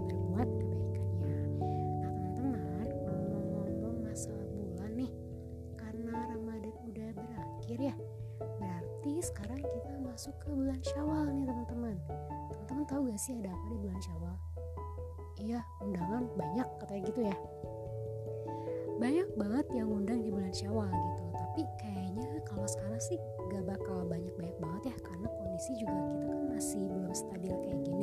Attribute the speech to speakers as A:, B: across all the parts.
A: berbuat kebaikannya. Nah teman-teman ngomong-ngomong masalah bulan nih, karena Ramadan udah berakhir ya, berarti sekarang kita masuk ke bulan Syawal nih teman-teman. Teman-teman tahu gak sih ada apa di bulan Syawal? Iya, undangan banyak katanya gitu ya. Banyak banget yang undang di bulan Syawal gitu. Tapi kayaknya kalau sekarang sih gak bakal banyak-banyak banget ya karena kondisi juga kita kan masih belum stabil kayak gini.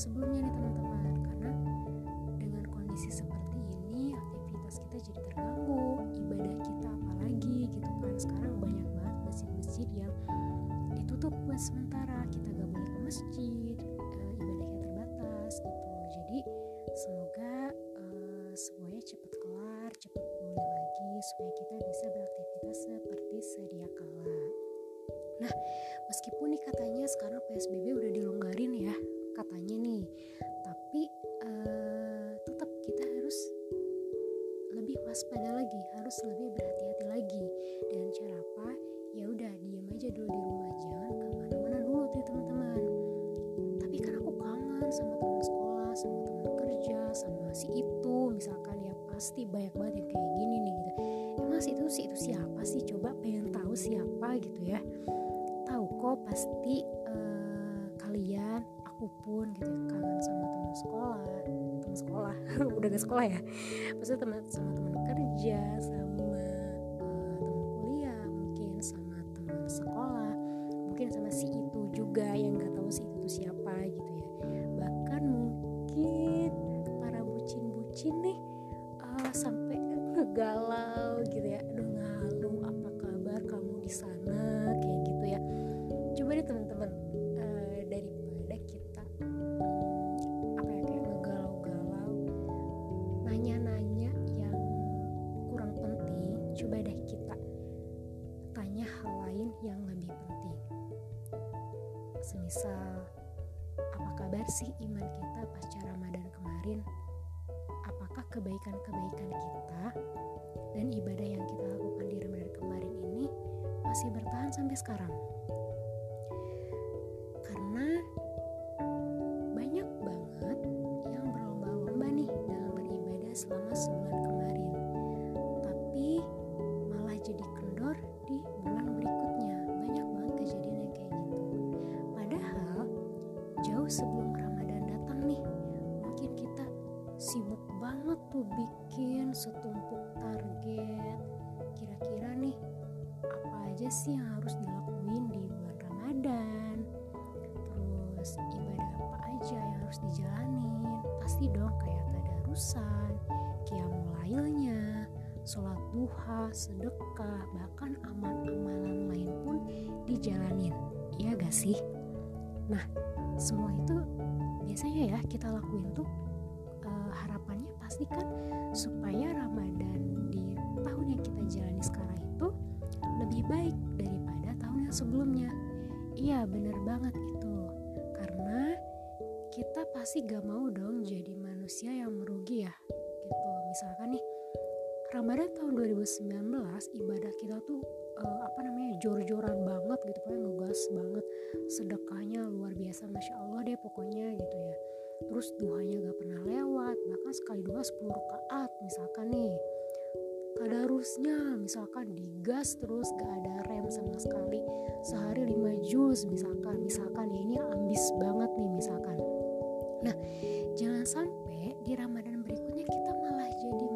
A: Sebelum-sebelumnya nih teman-teman. Karena dengan kondisi seperti ini aktivitas kita jadi terganggu ibadah kita apalagi gitu kan. Sekarang banyak banget masjid-masjid yang ditutup buat sementara. Kita gak boleh ke masjid eh, ibadahnya terbatas gitu. Jadi semoga eh, semuanya cepat kelar cepat pulih lagi supaya kita bisa beraktivitas seperti sedia kala. Nah meskipun nih katanya sekarang PSBB udah dilonggarin ya katanya nih. Tapi eh, tetap kita harus lebih waspada lagi harus lebih berhati-hati lagi. Dengan cara apa? Ya udah diem aja dulu di rumah. Jangan ke mana-mana dulu tuh teman-teman. Tapi kan aku kangen sama teman sekolah sama teman kerja sama si itu misalkan ya pasti banyak banget yang kayak gini nih gitu. Emang si itu si itu siapa sih? Coba pengen tahu siapa gitu ya. Tahu kok pasti pun gitu ya kangen sama teman sekolah teman sekolah udah gak sekolah ya. Maksudnya teman sama teman kerja sama eh, teman kuliah mungkin sama teman sekolah mungkin sama si itu juga yang nggak tahu si itu siapa gitu ya. Bahkan mungkin para bucin-bucin nih eh, sampai ngegalau gitu ya kebaikan-kebaikan kita dan ibadah yang kita lakukan di Ramadan kemarin ini masih bertahan sampai sekarang sih yang harus dilakuin di bulan Ramadan? Terus ibadah apa aja yang harus dijalanin? Pasti dong kayak tadarusan kiamulailnya sholat duha sedekah bahkan amal-amalan lain pun dijalanin. Iya gak sih? Nah semua itu biasanya ya kita lakuin tuh eh, harapannya pasti kan supaya Ramadan di tahun yang kita jalani sekarang sebelumnya. Iya bener banget itu Karena kita pasti gak mau dong jadi manusia yang merugi ya gitu. Misalkan nih Ramadan tahun 2019 ibadah kita tuh uh, apa namanya jor-joran banget gitu pokoknya ngegas banget. Sedekahnya luar biasa masya Allah deh pokoknya gitu ya. Terus duhanya gak pernah lewat bahkan sekali dua 10 rakaat misalkan nih tadarusnya misalkan digas terus gak ada rem sama sekali. Sehari 5 juz misalkan. Misalkan ya ini ambis banget nih misalkan. Nah jangan sampai di Ramadan berikutnya kita malah jadi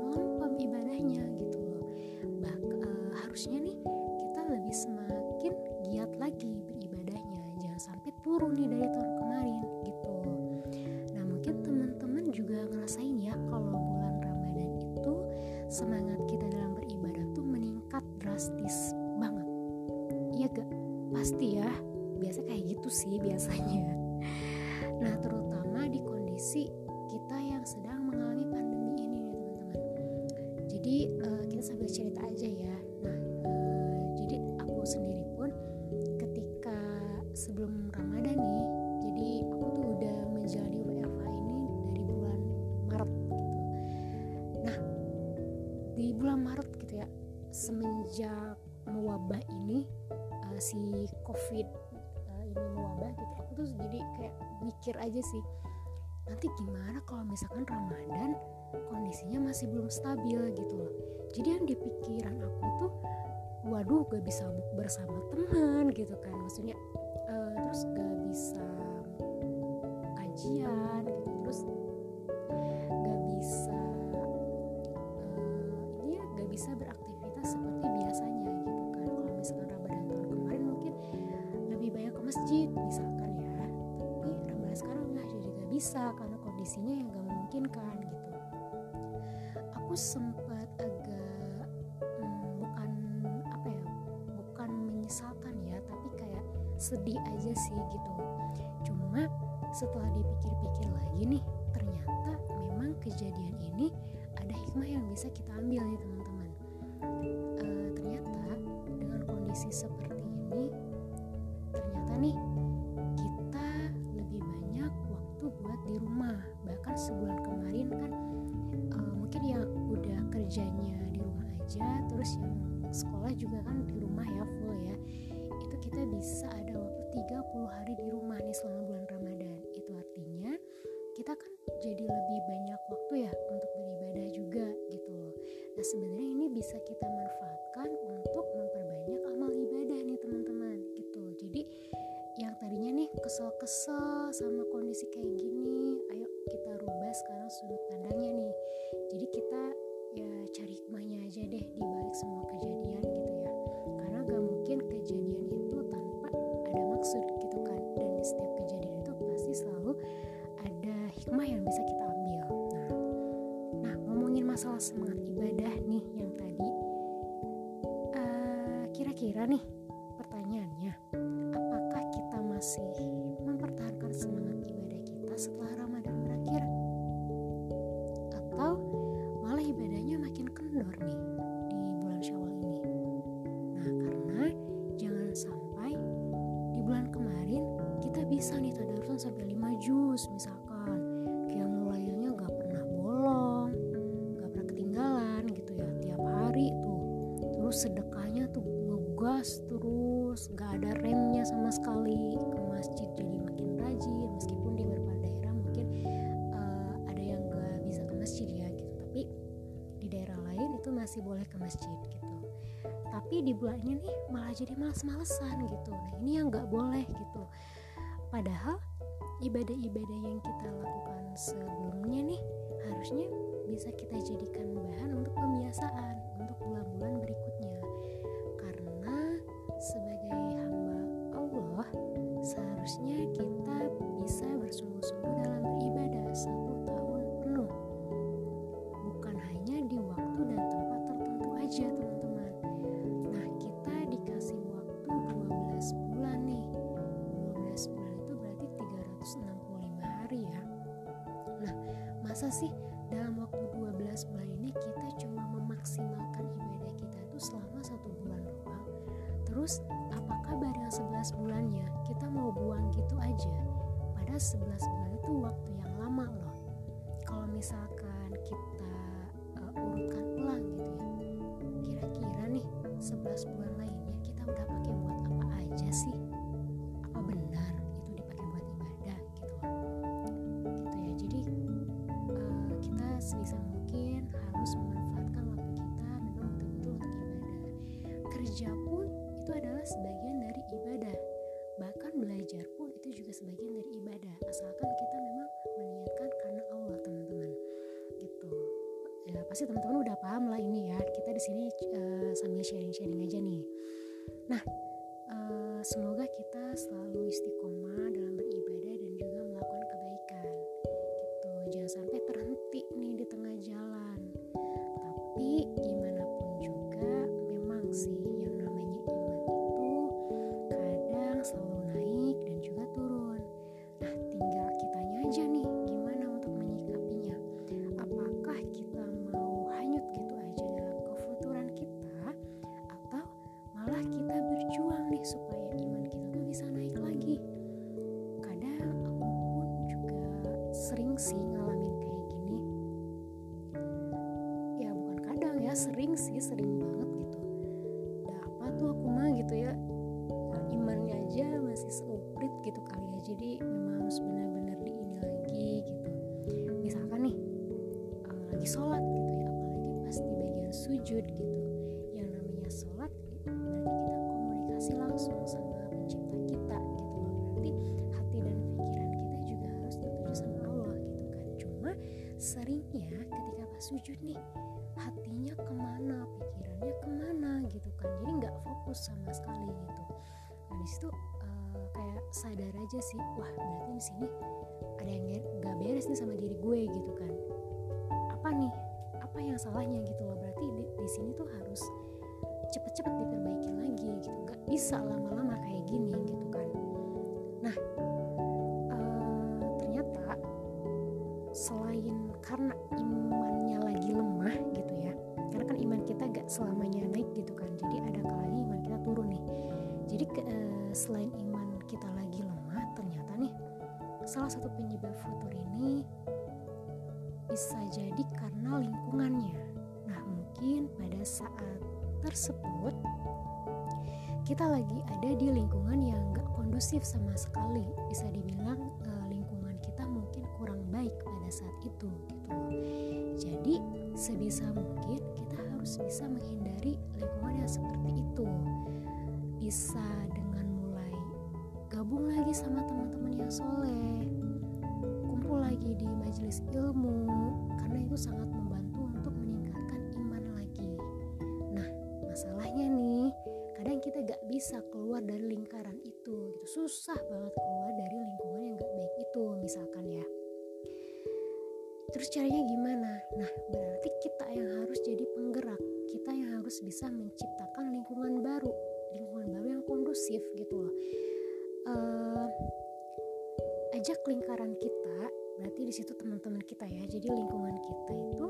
A: kayak mikir aja sih nanti gimana kalau misalkan Ramadan kondisinya masih belum stabil gitu loh. Jadi yang di pikiran aku tuh waduh gak bisa bersama teman gitu kan. Maksudnya uh, terus gak bisa kajian gitu. Terus aku sempat agak hmm, bukan apa ya bukan menyesalkan ya tapi kayak sedih aja sih gitu. Cuma setelah dipikir-pikir lagi nih ternyata memang kejadian ini ada hikmah yang bisa kita ambil nih teman-teman kesel-kesel sama kondisi kayak gini ayo kita rubah sekarang sudut pandangnya nih. Jadi kita ya cari hikmahnya aja deh di balik semua kejadian gitu ya. Karena gak mungkin kejadian itu tanpa ada maksud gitu kan. Dan di setiap kejadian itu pasti selalu ada hikmah yang bisa kita ambil. Nah nah ngomongin masalah semangat ibadah nih yang tadi uh, kira-kira nih ini nih malah jadi males-malesan gitu. Nah ini yang gak boleh gitu. Padahal ibadah-ibadah yang kita lakukan sebelumnya nih harusnya bisa kita jadikan bahan untuk pembiasaan untuk bulan-bulan berikutnya. Karena sebagai hamba Allah seharusnya kita kerja pun itu adalah sebagian dari ibadah. Bahkan belajar pun itu juga sebagian dari ibadah. Asalkan kita memang meniatkan karena Allah teman-teman. Gitu. Ya pasti teman-teman udah paham lah ini ya. Kita di sini uh, sambil sharing-sharing aja nih. Nah uh, semoga kita selalu istiqomah lagi sholat gitu ya apalagi pas di bagian sujud gitu. Yang namanya sholat berarti kita komunikasi langsung sama pencipta kita gitu loh. Berarti hati dan pikiran kita juga harus tertuju sama Allah gitu kan. Cuma seringnya ketika pas sujud nih hatinya ke mana pikirannya ke mana gitu kan. Jadi nggak fokus sama sekali gitu. Nah di situ uh, kayak sadar aja sih wah berarti di sini ada yang nggak beres nih sama diri gue gitu kan apa nih? Apa yang salahnya gitu loh? Berarti di, di sini tuh harus cepet-cepet diperbaiki lagi gitu. Nggak bisa lama-lama kayak gini gitu kan. Nah uh, ternyata selain karena imannya lagi lemah gitu ya karena kan iman kita gak selamanya naik gitu kan jadi ada kalanya iman kita turun nih. Jadi ke, uh, selain iman kita lagi lemah ternyata nih salah satu penyebab futur ini bisa jadi karena lingkungannya. Nah mungkin pada saat tersebut kita lagi ada di lingkungan yang gak kondusif sama sekali. Bisa dibilang uh, lingkungan kita mungkin kurang baik pada saat itu gitu jadi sebisa mungkin kita harus bisa menghindari lingkungan yang seperti itu. Bisa dengan mulai gabung lagi sama teman-teman yang soleh kumpul lagi di majelis ilmu karena itu sangat membantu untuk meningkatkan iman lagi. Nah masalahnya nih kadang kita gak bisa keluar dari lingkaran itu gitu. Susah banget keluar dari lingkungan yang gak baik itu misalkan ya. Terus caranya gimana? Nah berarti kita yang harus jadi penggerak. Kita yang harus bisa menciptakan lingkungan baru lingkungan baru yang kondusif gitu loh. Uh, ajak lingkaran kita berarti di situ teman-teman kita ya. Jadi lingkungan kita itu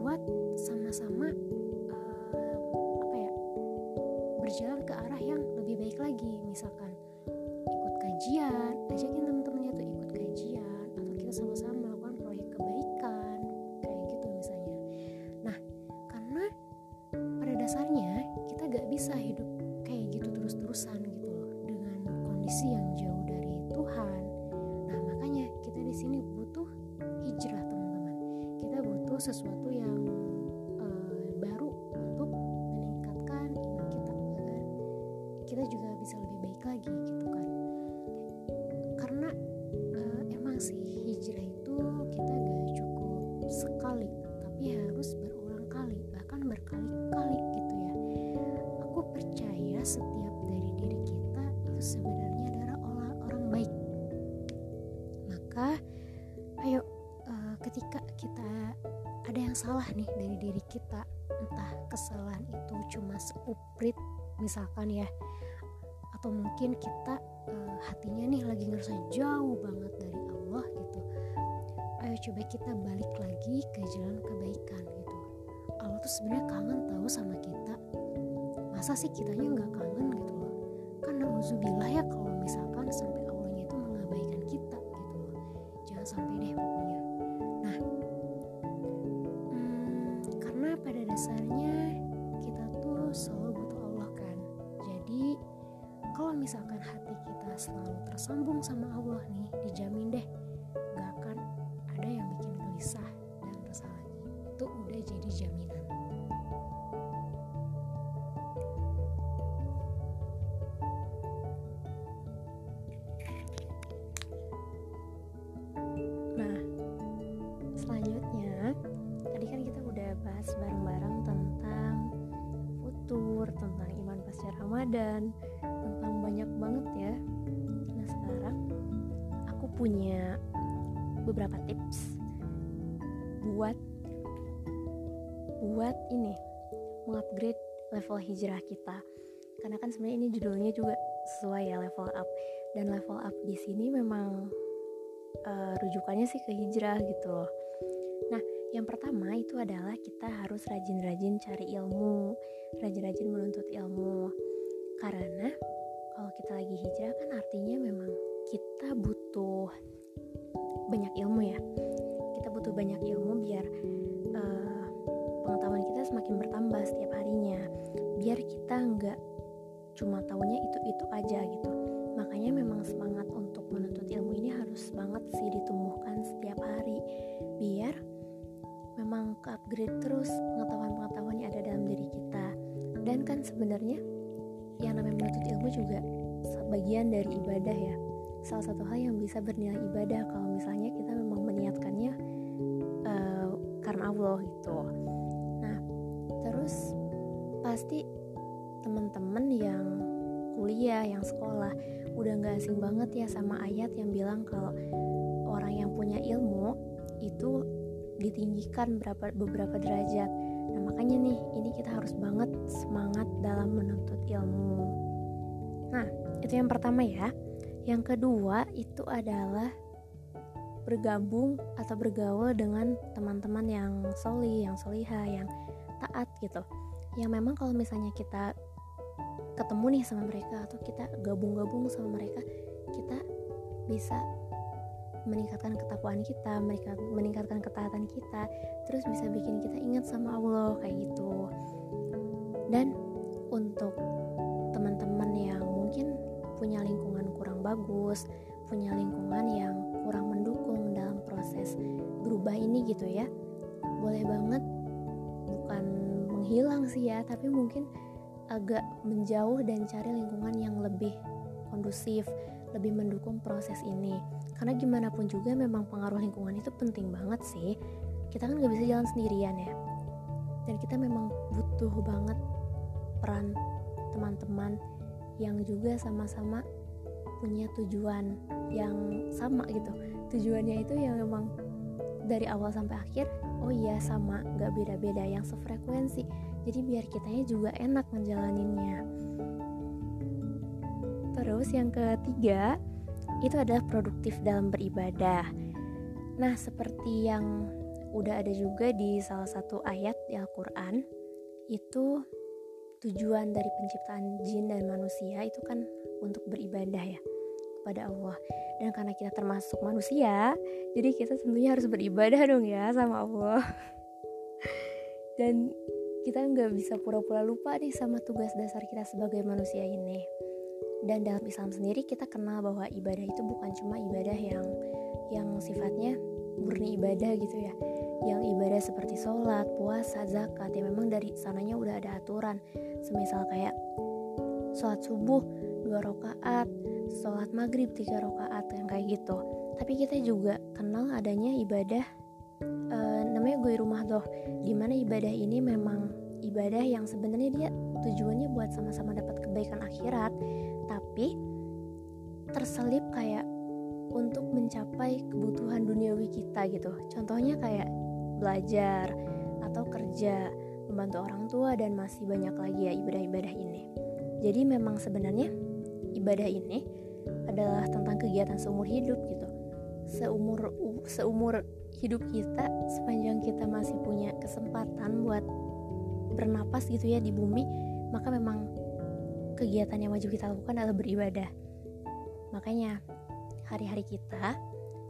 A: buat sama-sama uh, apa ya berjalan ke arah yang lebih baik lagi. Misalkan ikut kajian ajakin teman-temannya tuh ikut kajian atau kita sama-sama melakukan proyek kebaikan kayak gitu misalnya. Nah karena pada dasarnya kita gak bisa hidup kayak gitu terus-terusan gitu loh dengan kondisi yang jauh dari Tuhan sini butuh hijrah teman-teman. Kita butuh sesuatu yang salah nih dari diri kita. Entah kesalahan itu cuma seuprit misalkan ya. Atau mungkin kita uh, hatinya nih lagi ngerasa jauh banget dari Allah gitu. Ayo coba kita balik lagi ke jalan kebaikan gitu. Allah tuh sebenarnya kangen tahu sama kita.
B: Masa sih kitanya nggak kangen gitu loh? Kan nauzubillah ya kalau misalkan sampai selalu butuh Allah kan? Jadi kalau misalkan hati kita selalu tersambung sama Allah nih dijamin deh gak akan kan sebenarnya ini judulnya juga sesuai ya level up. Dan level up di sini memang uh, rujukannya sih ke hijrah gitu loh. Nah yang pertama itu adalah kita harus rajin-rajin cari ilmu rajin-rajin menuntut ilmu. Karena kalau kita lagi hijrah kan artinya memang kita butuh banyak ilmu ya. Kita butuh banyak ilmu biar uh, pengetahuan kita semakin bertambah setiap harinya. Biar kita nggak cuma tahunya itu itu aja gitu. Makanya memang semangat untuk menuntut ilmu ini harus banget sih ditumbuhkan setiap hari. Biar memang ke upgrade terus pengetahuan-pengetahuan yang ada dalam diri kita. Dan kan sebenarnya yang namanya menuntut ilmu juga bagian dari ibadah ya. Salah satu hal yang bisa bernilai ibadah kalau misalnya kita memang meniatkannya uh, karena Allah gitu. Nah terus pasti teman-teman yang kuliah yang sekolah. Udah nggak asing banget ya sama ayat yang bilang kalau orang yang punya ilmu itu ditinggikan berapa beberapa derajat. Nah makanya nih ini kita harus banget semangat dalam menuntut ilmu. Nah itu yang pertama ya. Yang kedua itu adalah bergabung atau bergaul dengan teman-teman yang soli, yang soliha, yang taat gitu. Yang memang kalau misalnya kita ketemu nih sama mereka atau kita gabung-gabung sama mereka, kita bisa meningkatkan ketakwaan kita, meningkatkan ketaatan kita, terus bisa bikin kita ingat sama Allah kayak gitu. Dan untuk teman-teman yang mungkin punya lingkungan kurang bagus, punya lingkungan yang kurang mendukung dalam proses berubah ini gitu ya. Boleh banget bukan menghilang sih ya, tapi mungkin agak menjauh dan cari lingkungan yang lebih kondusif, lebih mendukung proses ini. Karena gimana pun juga memang pengaruh lingkungan itu penting banget sih. Kita kan gak bisa jalan sendirian ya. Dan kita memang butuh banget peran teman-teman yang juga sama-sama punya tujuan yang sama gitu tujuannya itu yang memang dari awal sampai akhir oh iya sama gak beda-beda yang sefrekuensi jadi biar kitanya juga enak ngejalaninnya. Terus yang ketiga itu adalah produktif dalam beribadah. Nah seperti yang udah ada juga di salah satu ayat di Al-Quran itu tujuan dari penciptaan jin dan manusia itu kan untuk beribadah ya kepada Allah. Dan karena kita termasuk manusia jadi kita tentunya harus beribadah dong ya sama Allah. Dan kita nggak bisa pura-pura lupa nih sama tugas dasar kita sebagai manusia ini. Dan dalam Islam sendiri kita kenal bahwa ibadah itu bukan cuma ibadah yang yang sifatnya murni ibadah gitu ya. Yang ibadah seperti sholat, puasa, zakat yang memang dari sananya udah ada aturan. Semisal kayak sholat subuh dua rakaat, sholat maghrib tiga rakaat yang kayak gitu. Tapi kita juga kenal adanya ibadah gue rumah doh di mana ibadah ini memang ibadah yang sebenarnya dia tujuannya buat sama-sama dapat kebaikan akhirat. Tapi terselip kayak untuk mencapai kebutuhan duniawi kita gitu. Contohnya kayak belajar atau kerja membantu orang tua dan masih banyak lagi ya ibadah-ibadah ini. Jadi memang sebenarnya ibadah ini adalah tentang kegiatan seumur hidup gitu. Seumur seumur hidup kita sepanjang kita masih punya kesempatan buat bernapas gitu ya di bumi maka memang kegiatan yang wajib kita lakukan adalah beribadah. Makanya hari-hari kita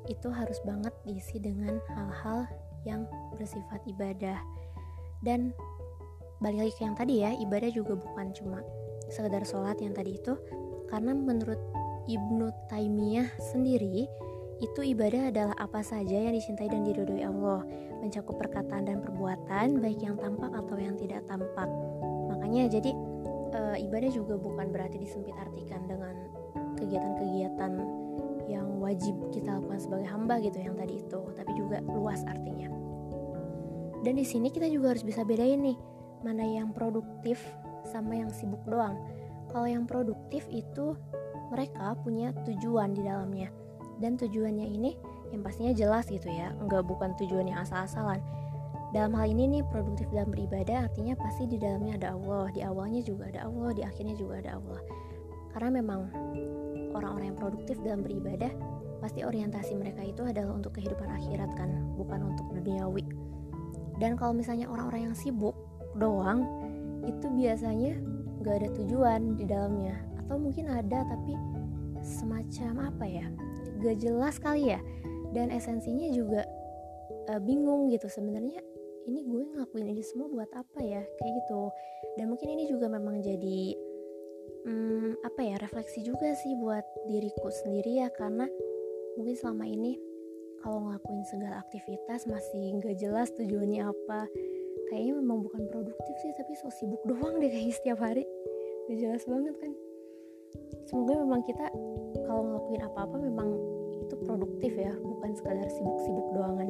B: itu harus banget diisi dengan hal-hal yang bersifat ibadah. Dan balik lagi ke yang tadi ya ibadah juga bukan cuma sekedar sholat yang tadi itu karena menurut Ibnu Taimiyah sendiri itu ibadah adalah apa saja yang dicintai dan diridhoi Allah, mencakup perkataan dan perbuatan baik yang tampak atau yang tidak tampak. Makanya jadi e, ibadah juga bukan berarti disempit artikan dengan kegiatan-kegiatan yang wajib kita lakukan sebagai hamba gitu yang tadi itu, tapi juga luas artinya. Dan di sini kita juga harus bisa bedain nih mana yang produktif sama yang sibuk doang. Kalau yang produktif itu mereka punya tujuan di dalamnya dan tujuannya ini yang pastinya jelas gitu ya. Nggak bukan tujuan yang asal-asalan. Dalam hal ini nih produktif dalam beribadah artinya pasti di dalamnya ada Allah. Di awalnya juga ada Allah di akhirnya juga ada Allah. Karena memang orang-orang yang produktif dalam beribadah pasti orientasi mereka itu adalah untuk kehidupan akhirat kan bukan untuk duniawi. Dan kalau misalnya orang-orang yang sibuk doang itu biasanya gak ada tujuan di dalamnya. Atau mungkin ada tapi semacam apa ya gak jelas kali ya. Dan esensinya juga uh, bingung gitu. Sebenarnya ini gue ngelakuin ini semua buat apa ya? Kayak gitu. Dan mungkin ini juga memang jadi um, apa ya refleksi juga sih buat diriku sendiri ya. Karena mungkin selama ini kalau ngelakuin segala aktivitas masih nggak jelas tujuannya apa. Kayaknya memang bukan produktif sih tapi so sibuk doang deh kayaknya setiap hari. Gak jelas banget kan. Semoga memang kita ngelakuin apa-apa memang itu produktif ya bukan sekadar sibuk-sibuk doangan.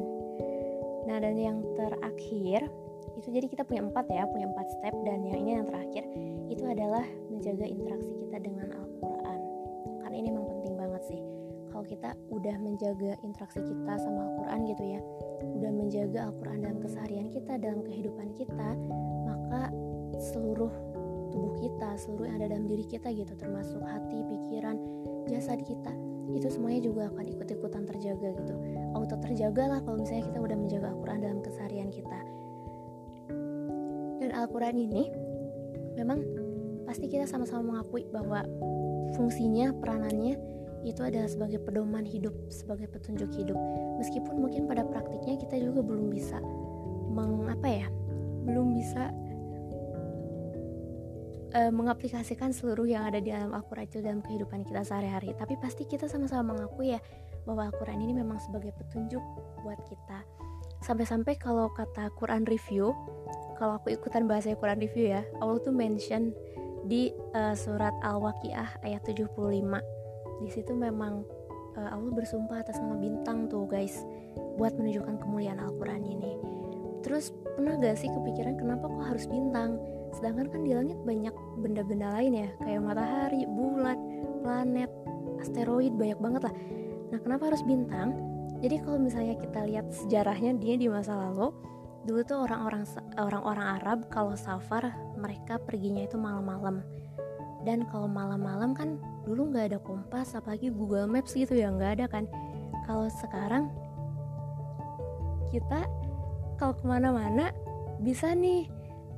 B: Nah dan yang terakhir itu jadi kita punya empat ya punya empat step dan yang ini yang terakhir itu adalah menjaga interaksi kita dengan Al-Quran. Karena ini memang penting banget sih. Kalau kita udah menjaga interaksi kita sama Al-Quran gitu ya udah menjaga Al-Quran dalam keseharian kita dalam kehidupan kita maka seluruh tubuh kita, seluruh yang ada dalam diri kita gitu, termasuk hati, pikiran, jasad kita, itu semuanya juga akan ikut-ikutan terjaga gitu. Auto terjaga lah kalau misalnya kita udah menjaga Al-Quran dalam keseharian kita. Dan Al-Quran ini memang pasti kita sama-sama mengakui bahwa fungsinya, peranannya itu adalah sebagai pedoman hidup, sebagai petunjuk hidup. Meskipun mungkin pada praktiknya kita juga belum bisa mengapa ya, belum bisa uh, mengaplikasikan seluruh yang ada di dalam Al-Quran itu dalam kehidupan kita sehari-hari. Tapi pasti kita sama-sama mengakui ya bahwa Al-Quran ini memang sebagai petunjuk buat kita. Sampai-sampai kalau kata Quran review kalau aku ikutan bahasa Quran review ya Allah tuh mention di uh, surat Al-Waqiah ayat 75 di situ memang uh, Allah bersumpah atas nama bintang tuh guys buat menunjukkan kemuliaan Al-Quran ini. Terus pernah gak sih kepikiran kenapa kok harus bintang sedangkan kan di langit banyak benda-benda lain ya kayak matahari, bulan, planet, asteroid banyak banget lah. Nah kenapa harus bintang? Jadi kalau misalnya kita lihat sejarahnya dia di masa lalu dulu tuh orang-orang orang-orang Arab kalau safar mereka perginya itu malam-malam. Dan kalau malam-malam kan dulu nggak ada kompas apalagi Google Maps gitu ya nggak ada kan. Kalau sekarang kita kalau ke mana-mana bisa nih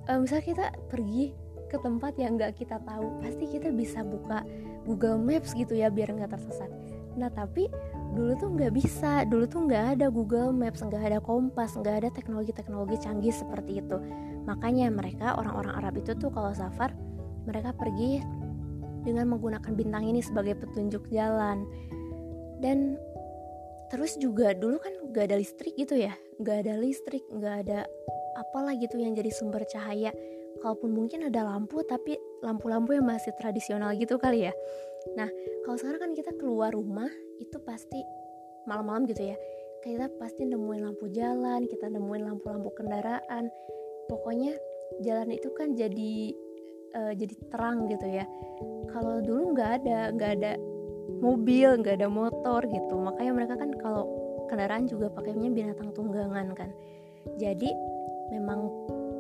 B: uh, misalnya kita pergi ke tempat yang nggak kita tahu pasti kita bisa buka Google Maps gitu ya biar nggak tersesat. Nah tapi dulu tuh nggak bisa. Dulu tuh nggak ada Google Maps nggak ada kompas nggak ada teknologi-teknologi canggih seperti itu. Makanya mereka orang-orang Arab itu tuh kalau safar mereka pergi dengan menggunakan bintang ini sebagai petunjuk jalan. Dan terus juga dulu kan nggak ada listrik gitu ya. Nggak ada listrik nggak ada apalah gitu yang jadi sumber cahaya. Kalaupun mungkin ada lampu tapi lampu-lampu yang masih tradisional gitu kali ya. Nah kalau sekarang kan kita keluar rumah itu pasti malam-malam gitu ya. Kita pasti nemuin lampu jalan kita nemuin lampu-lampu kendaraan. Pokoknya jalan itu kan jadi uh, jadi terang gitu ya. Kalau dulu nggak ada nggak ada mobil nggak ada motor gitu. Makanya mereka kan kalau kendaraan juga pakainya binatang tunggangan kan. Jadi memang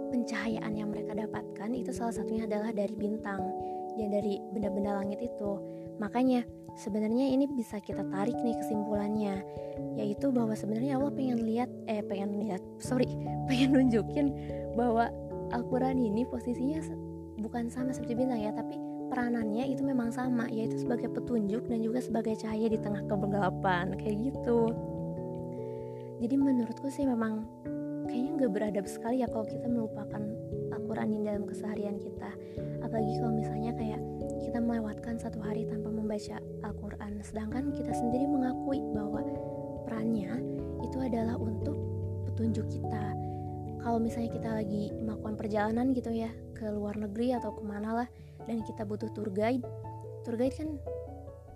B: pencahayaan yang mereka dapatkan itu salah satunya adalah dari bintang ya dari benda-benda langit itu. Makanya sebenarnya ini bisa kita tarik nih kesimpulannya yaitu bahwa sebenarnya Allah pengen lihat eh pengen lihat sorry pengen nunjukin bahwa Al-Quran ini posisinya bukan sama seperti bintang ya tapi peranannya itu memang sama yaitu sebagai petunjuk dan juga sebagai cahaya di tengah kegelapan kayak gitu. Jadi menurutku sih memang kayaknya nggak beradab sekali ya kalau kita melupakan Al-Quran ini dalam keseharian kita. Apalagi kalau misalnya kayak kita melewatkan satu hari tanpa membaca Al-Quran. Sedangkan kita sendiri mengakui bahwa perannya itu adalah untuk petunjuk kita. Kalau misalnya kita lagi melakukan perjalanan gitu ya ke luar negeri atau ke mana lah dan kita butuh tour guide tour guide kan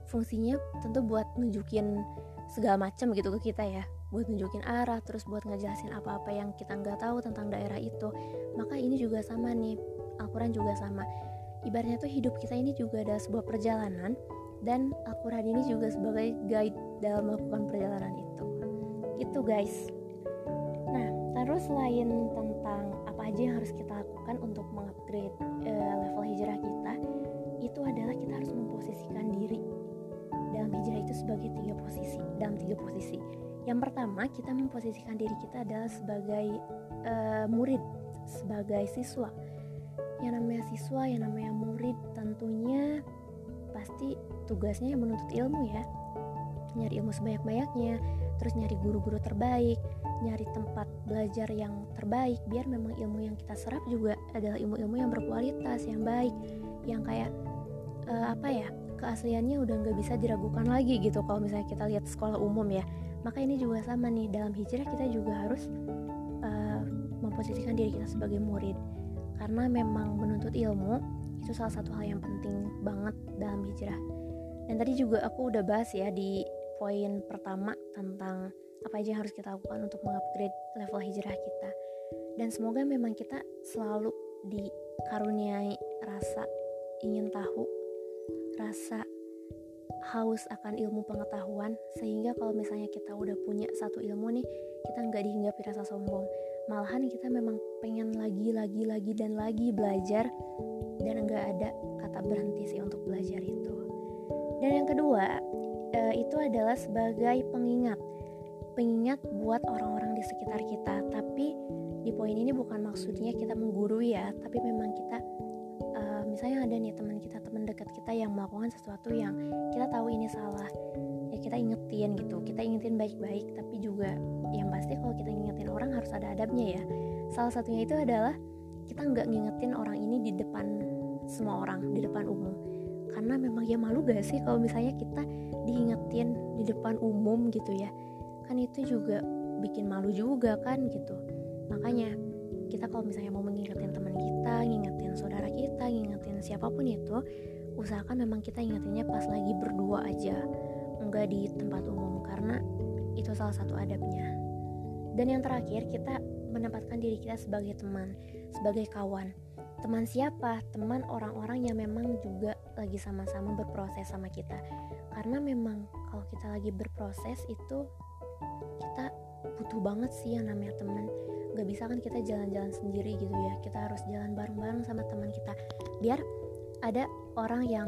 B: fungsinya tentu buat nunjukin segala macam gitu ke kita ya buat nunjukin arah terus buat ngejelasin apa-apa yang kita nggak tahu tentang daerah itu. Maka ini juga sama nih Al-Quran juga sama. Ibaratnya tuh hidup kita ini juga ada sebuah perjalanan dan Al-Quran ini juga sebagai guide dalam melakukan perjalanan itu. Itu guys. Nah terus selain tentang apa aja yang harus kita lakukan untuk mengupgrade uh, level hijrah kita itu adalah kita harus memposisikan diri. Dalam hijrah itu sebagai tiga posisi dalam tiga posisi yang pertama kita memposisikan diri kita adalah sebagai uh, murid sebagai siswa. Yang namanya siswa yang namanya murid tentunya pasti tugasnya menuntut ilmu ya. Nyari ilmu sebanyak-banyaknya terus nyari guru-guru terbaik nyari tempat belajar yang terbaik biar memang ilmu yang kita serap juga adalah ilmu-ilmu yang berkualitas yang baik yang kayak uh, apa ya keasliannya udah nggak bisa diragukan lagi gitu. Kalau misalnya kita lihat sekolah umum ya maka ini juga sama nih dalam hijrah kita juga harus uh, memposisikan diri kita sebagai murid. Karena memang menuntut ilmu itu salah satu hal yang penting banget dalam hijrah. Dan tadi juga aku udah bahas ya di poin pertama tentang apa aja yang harus kita lakukan untuk mengupgrade level hijrah kita. Dan semoga memang kita selalu dikaruniai rasa ingin tahu rasa haus akan ilmu pengetahuan sehingga kalau misalnya kita udah punya satu ilmu nih kita nggak dihinggapi rasa sombong. Malahan kita memang pengen lagi lagi lagi dan lagi belajar dan nggak ada kata berhenti sih untuk belajar itu. Dan yang kedua uh, itu adalah sebagai pengingat. Pengingat buat orang-orang di sekitar kita. Tapi di poin ini bukan maksudnya kita menggurui ya tapi memang kita misalnya ada nih teman kita teman dekat kita yang melakukan sesuatu yang kita tahu ini salah. Ya kita ingetin gitu kita ingetin baik-baik tapi juga yang pasti kalau kita ingetin orang harus ada adabnya ya. Salah satunya itu adalah kita nggak ngingetin orang ini di depan semua orang di depan umum. Karena memang ya malu gak sih kalau misalnya kita diingetin di depan umum gitu ya? Kan itu juga bikin malu juga kan gitu. Makanya kita kalau misalnya mau mengingetin teman kita ngingetin saudara siapa pun itu usahakan memang kita ingetinnya pas lagi berdua aja enggak di tempat umum karena itu salah satu adabnya. Dan yang terakhir kita menempatkan diri kita sebagai teman sebagai kawan. Teman siapa? Teman orang-orang yang memang juga lagi sama-sama berproses sama kita. Karena memang kalau kita lagi berproses itu kita butuh banget sih yang namanya teman gak bisa kan kita jalan-jalan sendiri gitu ya. Kita harus jalan bareng-bareng sama teman kita. Biar ada orang yang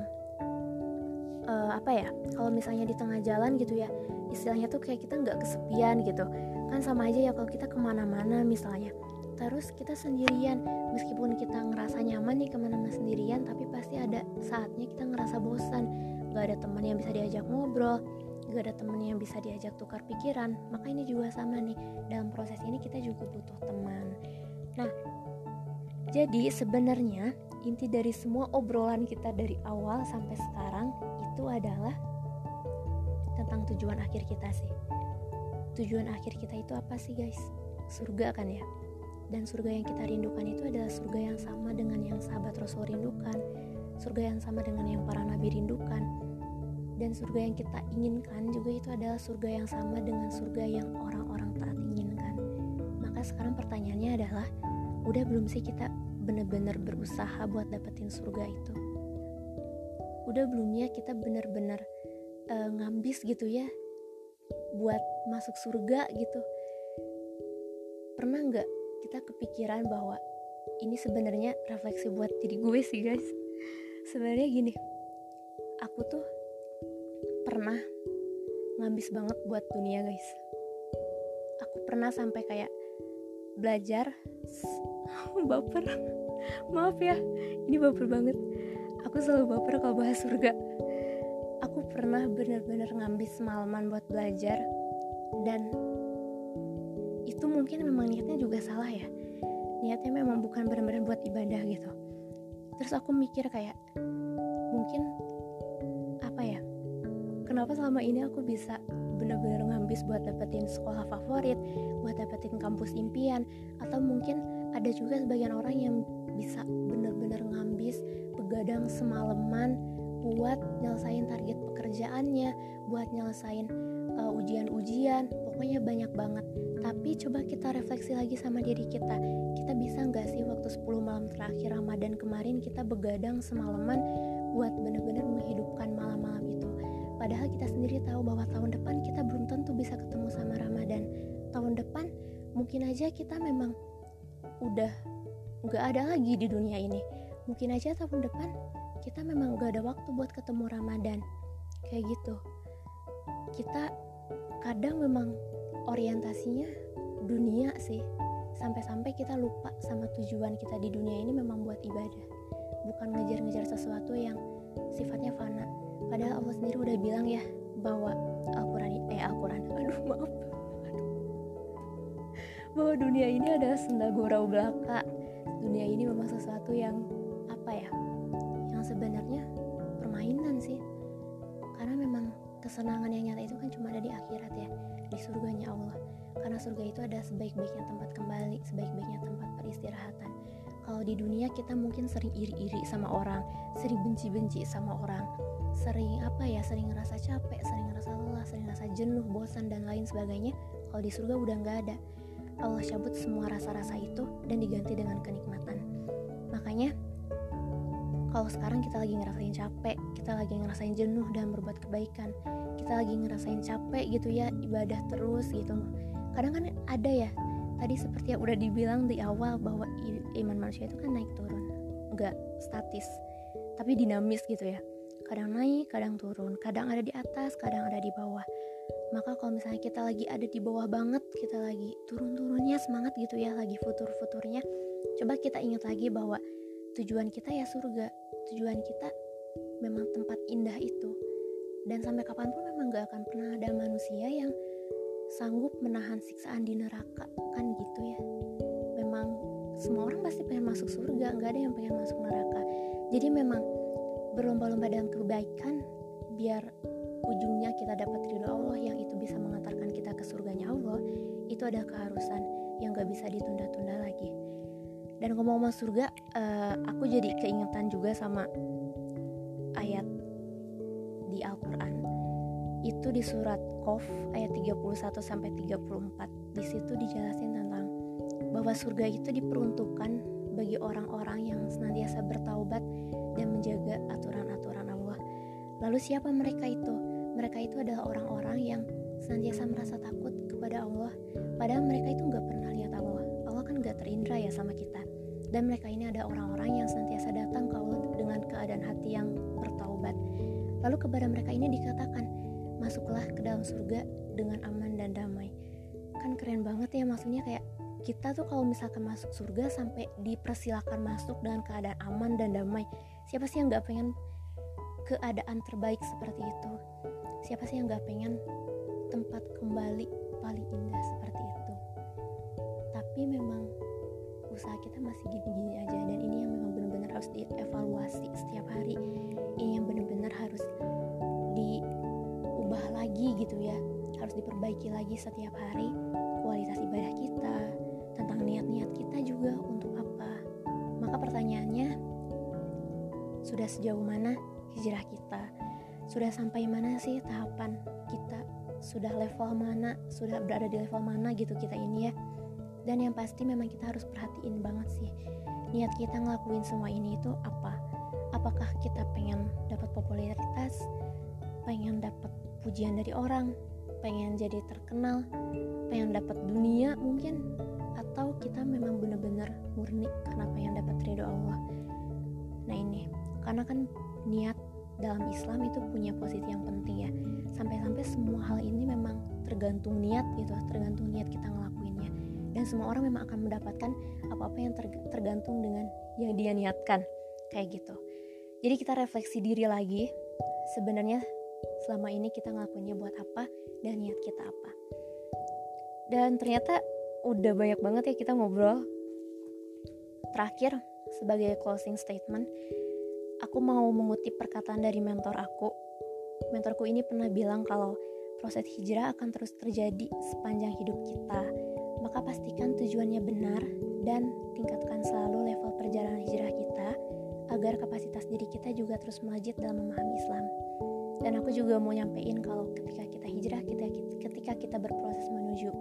B: uh, apa ya kalau misalnya di tengah jalan gitu ya istilahnya tuh kayak kita nggak kesepian gitu. Kan sama aja ya kalau kita ke mana-mana misalnya. Terus kita sendirian. Meskipun kita ngerasa nyaman nih ke mana-mana sendirian tapi pasti ada saatnya kita ngerasa bosan. Gak ada teman yang bisa diajak ngobrol gak ada temen yang bisa diajak tukar pikiran. Maka ini juga sama nih dalam proses ini kita juga butuh teman. Nah jadi sebenarnya inti dari semua obrolan kita dari awal sampai sekarang itu adalah tentang tujuan akhir kita sih. Tujuan akhir kita itu apa sih guys? Surga kan ya? Dan surga yang kita rindukan itu adalah surga yang sama dengan yang sahabat Rasul rindukan surga yang sama dengan yang para nabi rindukan dan surga yang kita inginkan juga itu adalah surga yang sama dengan surga yang orang-orang taat inginkan. Maka sekarang pertanyaannya adalah udah belum sih kita benar-benar berusaha buat dapetin surga itu? Udah belumnya kita benar-benar uh, ngambis gitu ya buat masuk surga gitu? Pernah nggak kita kepikiran bahwa ini sebenarnya refleksi buat diri gue sih guys? Sebenarnya gini aku tuh pernah ngabis banget buat dunia guys. Aku pernah sampai kayak belajar. Baper. Maaf ya ini baper banget. Aku selalu baper kalau bahas surga. Aku pernah bener-bener ngambil semalaman buat belajar. Dan itu mungkin memang niatnya juga salah ya. Niatnya memang bukan benar-benar buat ibadah gitu. Terus aku mikir kayak mungkin kenapa selama ini aku bisa benar-benar ngambis buat dapetin sekolah favorit buat dapetin kampus impian atau mungkin ada juga sebagian orang yang bisa benar-benar ngambis begadang semalaman buat nyelesain target pekerjaannya buat nyelesain uh, ujian-ujian pokoknya banyak banget. Tapi coba kita refleksi lagi sama diri kita. Kita bisa nggak sih waktu 10 malam terakhir Ramadan kemarin kita begadang semalaman buat benar-benar menghidupkan malam-malam itu padahal kita sendiri tahu bahwa tahun depan kita belum tentu bisa ketemu sama Ramadan. Tahun depan mungkin aja kita memang udah nggak ada lagi di dunia ini. Mungkin aja tahun depan kita memang nggak ada waktu buat ketemu Ramadan. Kayak gitu. Kita kadang memang orientasinya dunia sih. Sampai-sampai kita lupa sama tujuan kita di dunia ini memang buat ibadah. Bukan ngejar-ngejar sesuatu yang sifatnya fana padahal Allah sendiri udah bilang ya bahwa Al-Quran eh Al-Quran. Aduh maaf. Bahwa dunia ini adalah senda gurau belaka. Dunia ini memang sesuatu yang apa ya yang sebenarnya permainan sih. Karena memang kesenangan yang nyata itu kan cuma ada di akhirat ya di surganya Allah. Karena surga itu ada sebaik-baiknya tempat kembali sebaik-baiknya tempat peristirahatan kalau di dunia kita mungkin sering iri-iri sama orang sering benci-benci sama orang sering apa ya sering ngerasa capek sering ngerasa lelah sering ngerasa jenuh bosan dan lain sebagainya kalau di surga udah nggak ada Allah cabut semua rasa-rasa itu dan diganti dengan kenikmatan makanya kalau sekarang kita lagi ngerasain capek, kita lagi ngerasain jenuh dan berbuat kebaikan, kita lagi ngerasain capek gitu ya ibadah terus gitu. Kadang kan ada ya, tadi seperti yang udah dibilang di awal bahwa iman manusia itu kan naik turun, nggak statis, tapi dinamis gitu ya. Kadang naik, kadang turun, kadang ada di atas, kadang ada di bawah. Maka kalau misalnya kita lagi ada di bawah banget, kita lagi turun-turunnya semangat gitu ya, lagi futur-futurnya, coba kita ingat lagi bahwa tujuan kita ya surga tujuan kita memang tempat indah itu dan sampai kapan pun memang gak akan pernah ada manusia yang sanggup menahan siksaan di neraka kan gitu ya. Memang semua orang pasti pengen masuk surga nggak ada yang pengen masuk neraka. Jadi memang berlomba-lomba dalam kebaikan biar ujungnya kita dapat ridho Allah yang itu bisa mengantarkan kita ke surganya Allah itu adalah keharusan yang gak bisa ditunda-tunda lagi. Dan ngomong-ngomong surga uh, aku jadi keingetan juga sama ayat di surat Qaf ayat 31 sampai 34 di situ dijelasin tentang bahwa surga itu diperuntukkan bagi orang-orang yang senantiasa bertaubat dan menjaga aturan-aturan Allah. Lalu siapa mereka itu? Mereka itu adalah orang-orang yang senantiasa merasa takut kepada Allah, padahal mereka itu nggak pernah lihat Allah. Allah kan nggak terindra ya sama kita dan mereka ini ada orang-orang yang senantiasa datang ke Allah dengan keadaan hati yang bertaubat. Lalu kepada mereka ini dikatakan, masuklah ke dalam surga dengan aman dan damai. Kan keren banget ya maksudnya kayak kita tuh kalau misalkan masuk surga sampai dipersilakan masuk dengan keadaan aman dan damai. Siapa sih yang gak pengen keadaan terbaik seperti itu? Siapa sih yang gak pengen tempat kembali paling indah seperti itu? Tapi memang usaha kita masih gini-gini aja dan ini yang memang benar-benar harus dievaluasi setiap hari ini yang benar-benar harus lagi gitu ya. Harus diperbaiki lagi setiap hari. Kualitas ibadah kita tentang niat-niat kita juga untuk apa? Maka pertanyaannya sudah sejauh mana hijrah kita? Sudah sampai mana sih tahapan kita? Sudah level mana? Sudah berada di level mana gitu kita ini ya? Dan yang pasti memang kita harus perhatiin banget sih niat kita ngelakuin semua ini itu apa? Apakah kita pengen dapat popularitas? Pengen dapat pujian dari orang. Pengen jadi terkenal pengen dapat dunia mungkin. Atau kita memang benar-benar murni karena pengen dapat ridho Allah. Nah ini karena kan niat dalam Islam itu punya posisi yang penting ya. Sampai-sampai semua hal ini memang tergantung niat gitu tergantung niat kita ngelakuinnya. Dan semua orang memang akan mendapatkan apa-apa yang tergantung dengan yang dia niatkan. Kayak gitu. Jadi kita refleksi diri lagi. Sebenarnya selama ini kita ngelakuinnya buat apa dan niat kita apa. Dan ternyata udah banyak banget ya kita ngobrol. Terakhir sebagai closing statement aku mau mengutip perkataan dari mentor aku. Mentorku ini pernah bilang kalau proses hijrah akan terus terjadi sepanjang hidup kita. Maka pastikan tujuannya benar dan tingkatkan selalu level perjalanan hijrah kita agar kapasitas diri kita juga terus melejit dalam memahami Islam dan aku juga mau nyampein kalau ketika kita hijrah kita ketika kita berproses menuju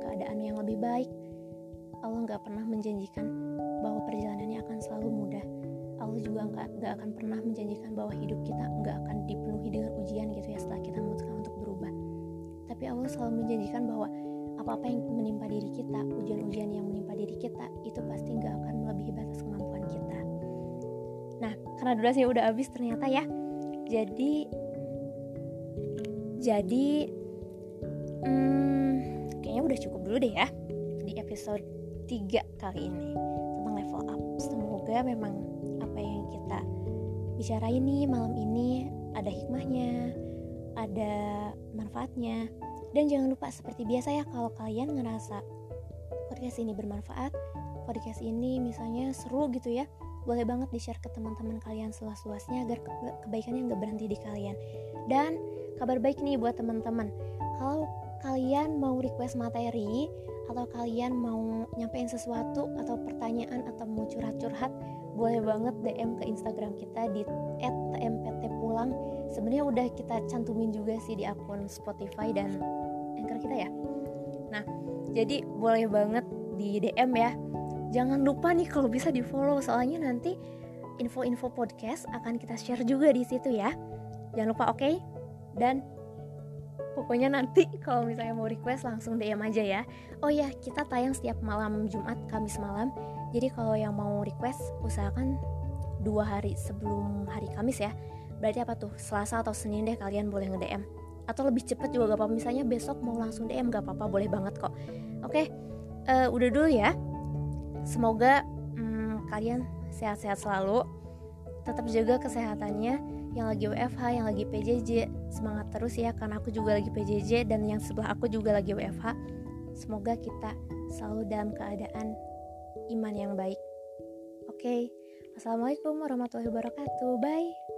B: keadaan yang lebih baik Allah nggak pernah menjanjikan bahwa perjalanannya akan selalu mudah. Allah juga nggak akan pernah menjanjikan bahwa hidup kita nggak akan dipenuhi dengan ujian gitu ya setelah kita memutuskan untuk berubah. Tapi Allah selalu menjanjikan bahwa apa-apa yang menimpa diri kita ujian-ujian yang menimpa diri kita itu pasti nggak akan melebihi batas kemampuan kita. Nah karena durasinya udah habis ternyata ya. Jadi jadi hmm, kayaknya udah cukup dulu deh ya di episode 3 kali ini tentang level up. Semoga memang apa yang kita bicarain nih malam ini ada hikmahnya ada manfaatnya. Dan jangan lupa seperti biasa ya kalau kalian ngerasa podcast ini bermanfaat podcast ini misalnya seru gitu ya boleh banget di share ke teman-teman kalian seluas-luasnya agar kebaikannya nggak berhenti di kalian. Dan kabar baik nih buat teman-teman. Kalau kalian mau request materi atau kalian mau nyampein sesuatu atau pertanyaan atau mau curhat-curhat boleh banget DM ke Instagram kita di @tmptpulang. Sebenarnya udah kita cantumin juga sih di akun Spotify dan Anchor kita ya. Nah jadi boleh banget di DM ya. Jangan lupa nih kalau bisa di follow soalnya nanti info-info podcast akan kita share juga di situ ya. Jangan lupa oke? okay? Dan pokoknya nanti kalau misalnya mau request langsung DM aja ya. Oh ya kita tayang setiap malam Jumat Kamis malam. Jadi kalau yang mau request usahakan dua hari sebelum hari Kamis ya. Berarti apa tuh? Selasa atau Senin deh kalian boleh nge-DM atau lebih cepet juga gak apa-apa misalnya besok mau langsung DM gak apa-apa boleh banget kok. Oke uh, udah dulu ya. Semoga um, kalian sehat-sehat selalu. Tetap jaga kesehatannya yang lagi WFH, yang lagi PJJ, semangat terus ya karena aku juga lagi PJJ dan yang sebelah aku juga lagi WFH. Semoga kita selalu dalam keadaan iman yang baik. Oke, okay. Assalamualaikum warahmatullahi wabarakatuh. Bye.